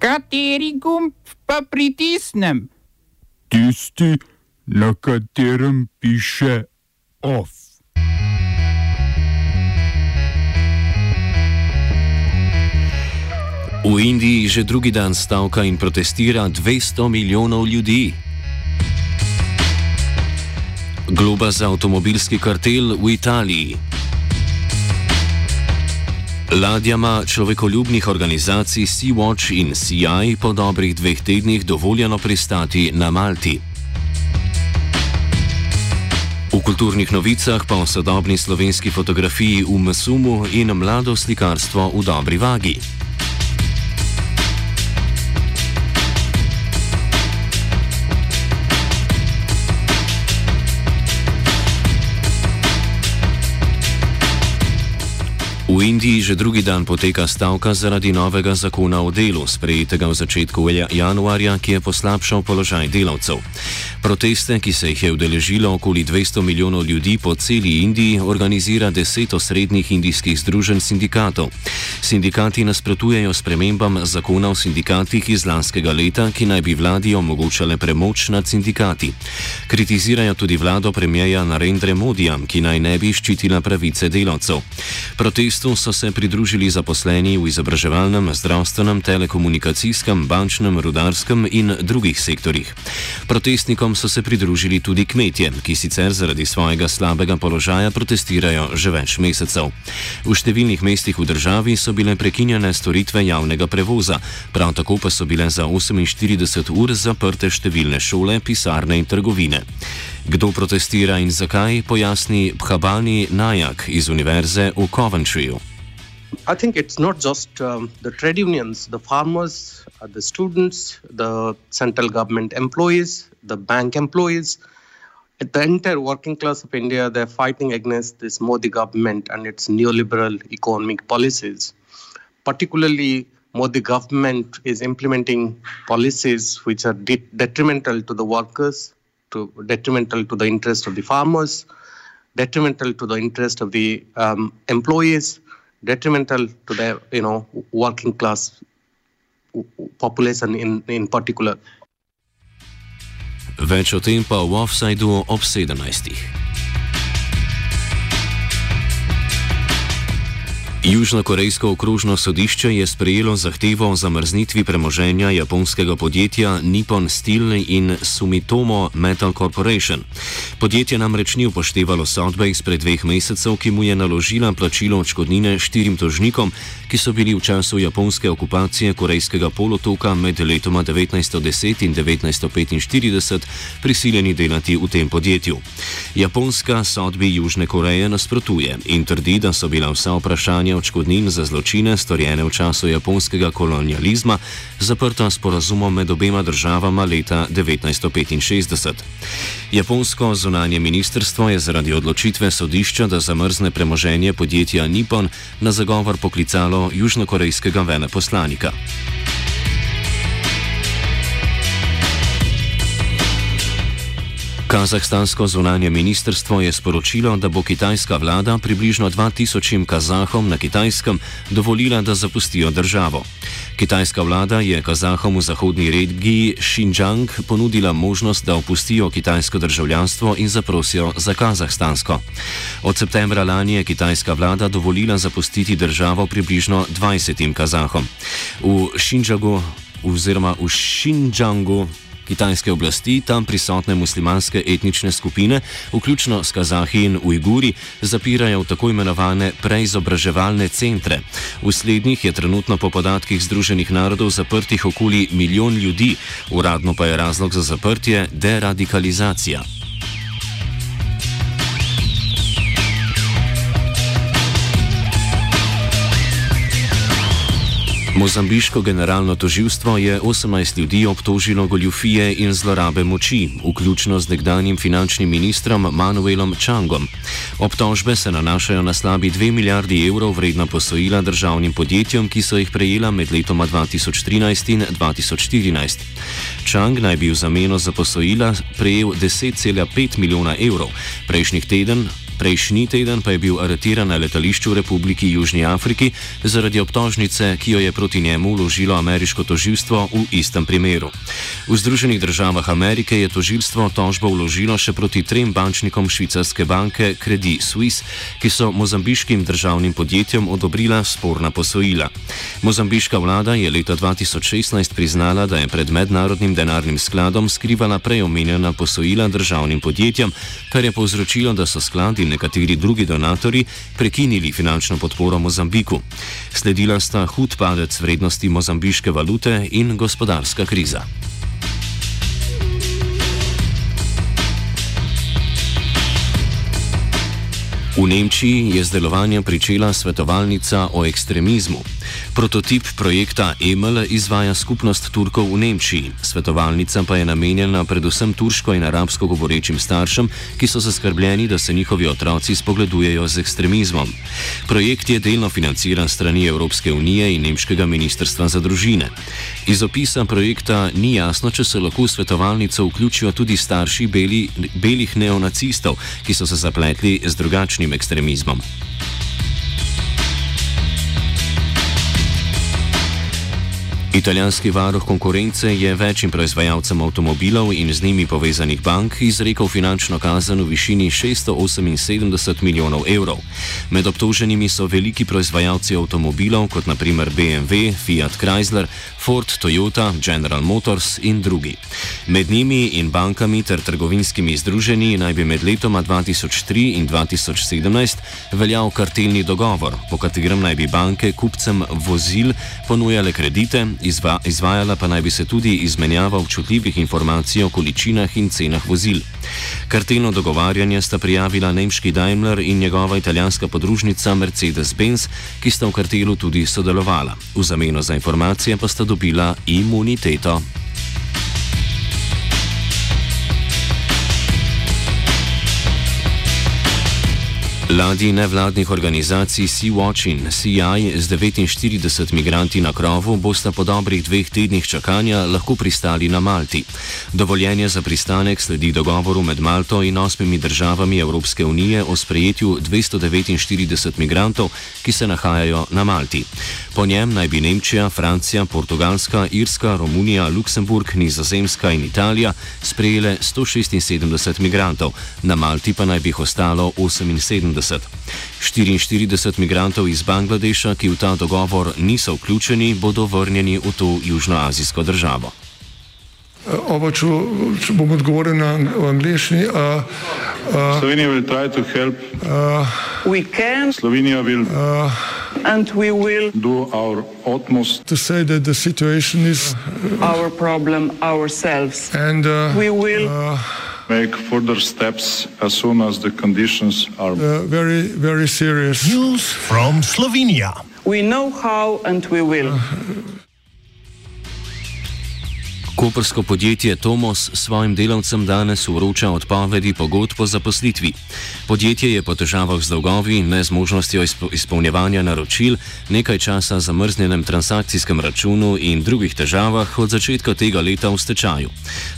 Kateri gumb pa pritisnem? Tisti, na katerem piše OF. V Indiji že drugi dan stavka in protestira 200 milijonov ljudi. Globa za avtomobilski kartel v Italiji. Ladjama človekoljubnih organizacij Sea-Watch in CI po dobrih dveh tednih dovoljeno pristati na Malti. V kulturnih novicah pa o sodobni slovenski fotografiji v Masumu in mlado slikarstvo v dobri vagi. V Indiji že drugi dan poteka stavka zaradi novega zakona o delu, sprejetega v začetku januarja, ki je poslabšal položaj delavcev. Proteste, ki se jih je udeležilo okoli 200 milijonov ljudi po celi Indiji, organizira deset osrednjih indijskih združenj sindikatov. Sindikati nasprotujejo spremembam zakona o sindikatih iz lanskega leta, ki naj bi vladi omogočale premoč nad sindikati. Kritizirajo tudi vlado premijeja Narendra Modija, ki naj ne bi ščitila pravice delavcev. Protest protestu so se pridružili zaposleni v izobraževalnem, zdravstvenem, telekomunikacijskem, bančnem, rudarskem in drugih sektorjih. Protestnikom so se pridružili tudi kmetje, ki sicer zaradi svojega slabega položaja protestirajo že več mesecev. V številnih mestih v državi so bile prekinjene storitve javnega prevoza, prav tako pa so bile za 48 ur zaprte številne šole, pisarne in trgovine. Kdo protestira in zakaj, pojasni Bhabani Najak iz Univerze v Coventryju. I think it's not just um, the trade unions, the farmers, uh, the students, the central government employees, the bank employees, the entire working class of India, they're fighting against this Modi government and its neoliberal economic policies. Particularly, Modi government is implementing policies which are de- detrimental to the workers, to detrimental to the interest of the farmers, detrimental to the interest of the um, employees, detrimental to the you know working class population in in particular. Več o tem pa v offsajdu ob 17. Južnokorejsko okrožno sodišče je sprejelo zahtevo o zamrznitvi premoženja japonskega podjetja Nippon Steel in Sumitomo Metal Corporation. Podjetje namreč ni upoštevalo sodbe izpred dveh mesecev, ki mu je naložila plačilo odškodnine štirim tožnikom, ki so bili v času japonske okupacije Korejskega polotoka med letoma 1910 in 1945 prisiljeni delati v tem podjetju. Japonska sodbi Južne Koreje nasprotuje in trdi, da so bila vsa vprašanja plačevanja odškodnin za zločine, storjene v času japonskega kolonializma, zaprta s porazumom med obema državama leta 1965. Japonsko zunanje ministrstvo je zaradi odločitve sodišča, da zamrzne premoženje podjetja Nippon, na zagovor poklicalo južnokorejskega veleposlanika. Kazahstansko zunanje ministrstvo je sporočilo, da bo kitajska vlada približno 2000 Kazahom na kitajskem dovolila, da zapustijo državo. Kitajska vlada je Kazahom v zahodni regiji Xinjiang ponudila možnost, da opustijo kitajsko državljanstvo in zaprosijo za kazahstansko. Od septembra lani je kitajska vlada dovolila zapustiti državo približno 20 Kazahom. V Xinjiangu oziroma v Xinjiangu kitajske oblasti tam prisotne muslimanske etnične skupine, vključno s Kazahi in Ujguri, zapirajo v tako imenovane preizobraževalne centre. V slednjih je trenutno po podatkih Združenih narodov zaprtih okoli milijon ljudi, uradno pa je razlog za zaprtje deradikalizacija. Mozambiško generalno toživstvo je 18 ljudi obtožilo goljufije in zlorabe moči, vključno z nekdanjim finančnim ministrom Manuelom Čangom. Obtožbe se nanašajo na slabi 2 milijardi evrov vredna posojila državnim podjetjem, ki so jih prejela med letoma 2013 in 2014. Čang naj bi v zameno za posojila prejel 10,5 milijona evrov. Prejšnjih teden Prejšnji teden pa je bil aretiran na letališču v Republiki Južni Afriki zaradi obtožnice, ki jo je proti njemu vložilo ameriško toživstvo v istem primeru. V Združenih državah Amerike je toživstvo tožbo vložilo še proti trem bančnikom švicarske banke Credit Suisse, ki so mozambiškim državnim podjetjem odobrila sporna posojila. Mozambiška vlada je leta 2016 priznala, da je pred mednarodnim denarnim skladom skrivala preomenjena posojila državnim podjetjem, kar je povzročilo, da so skladi nekateri drugi donatori prekinili finančno podporo Mozambiku. Sledila sta hud padec vrednosti mozambiške valute in gospodarska kriza. V Nemčiji je z delovanjem pričela svetovalnica o ekstremizmu. Prototip projekta EML izvaja skupnost Turkov v Nemčiji. Svetovalnica pa je namenjena predvsem turško in arabsko govorečim staršem, ki so zaskrbljeni, da se njihovi otroci spogledujejo z ekstremizmom. Projekt je delno financiran strani Evropske unije in Nemškega ministrstva za družine. Iz opisa projekta ni jasno, če se lahko v svetovalnico vključijo tudi starši beli, belih neonacistov, ki so se zapletli z drugačnim ekstremizmom. Italijanski varuh konkurence je večjim proizvajalcem avtomobilov in z njimi povezanih bank izrekel finančno kazen v višini 678 milijonov evrov. Med obtoženimi so veliki proizvajalci avtomobilov, kot naprimer BMW, Fiat Chrysler, Ford, Toyota, General Motors in drugi. Med njimi in bankami ter trgovinskimi združenji naj bi med letoma 2003 in 2017 veljal kartelni dogovor, po katerem naj bi banke kupcem vozil ponujale kredite izva, izvajala pa naj bi se tudi izmenjava občutljivih informacij o količinah in cenah vozil. Kartelno dogovarjanje sta prijavila nemški Daimler in njegova italijanska podružnica Mercedes-Benz, ki sta v kartelu tudi sodelovala. V zameno za informacije pa sta dobila imuniteto. Ladji nevladnih organizacij Sea-Watch in CI z 49 migranti na krovu bosta po dobrih dveh tednih čakanja lahko pristali na Malti. Dovoljenje za pristanek sledi dogovoru med Malto in osmimi državami Evropske unije o sprejetju 249 migrantov, ki se nahajajo na Malti. Po njem naj bi Nemčija, Francija, Portugalska, Irska, Romunija, Luksemburg, Nizozemska in Italija sprejele 176 migrantov, na Malti pa naj bi jih ostalo 78. 44 migrantov iz Bangladeša, ki v ta dogovor niso vključeni, bodo vrnjeni v to južnoazijsko državo. Oba, če, če bom odgovoril na angliški. Uh, uh, Slovenija bo poskušala pomagati. Slovenija bo naredila naš utmost, da bo rekla, da je situacija naš problem, naš. In bomo make further steps as soon as the conditions are uh, very, very serious. News from Slovenia. We know how and we will. Kopersko podjetje Tomos svojim delavcem danes vroča odpovedi pogodb o zaposlitvi. Podjetje je po težavah z dolgovi in nezmožnostjo izpolnjevanja naročil, nekaj časa zamrznjenem transakcijskem računu in drugih težavah od začetka tega leta v stečaju.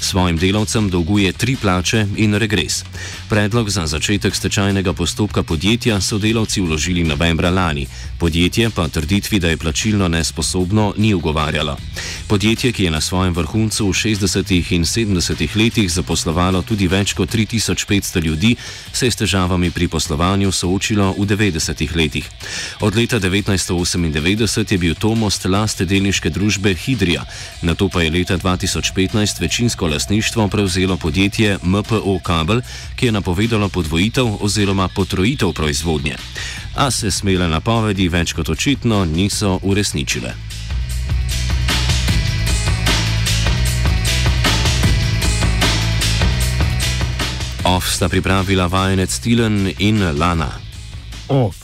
Svojim delavcem dolguje tri plače in regres. Predlog za začetek stečajnega postopka podjetja so delavci vložili novembra lani, podjetje pa trditvi, da je plačilno nesposobno, ni ugovarjalo. Podjetje, ki je na svojem vrhuncu koncu v 60. in 70. letih zaposlovalo tudi več kot 3500 ljudi, se je s težavami pri poslovanju soočilo v 90. letih. Od leta 1998 je bil Tomost laste delniške družbe Hidrija, na to pa je leta 2015 večinsko lasništvo prevzelo podjetje MPO Kabel, ki je napovedalo podvojitev oziroma potrojitev proizvodnje. A se smele napovedi več kot očitno niso uresničile. Off sta pripravila vajenec Tilen in Lana. Off.